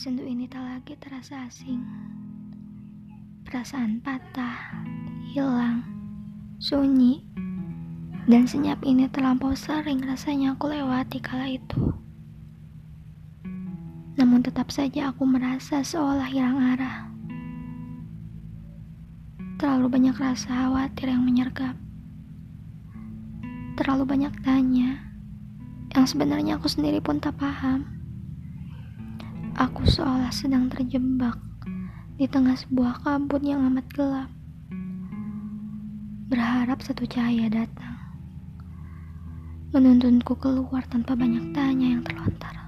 Sendu ini tak lagi terasa asing. Perasaan patah, hilang, sunyi, dan senyap ini terlampau sering rasanya aku lewati kala itu. Namun tetap saja aku merasa seolah hilang arah. Terlalu banyak rasa khawatir yang menyergap. Terlalu banyak tanya yang sebenarnya aku sendiri pun tak paham. Aku seolah sedang terjebak di tengah sebuah kabut yang amat gelap. Berharap satu cahaya datang, menuntunku keluar tanpa banyak tanya yang terlontar.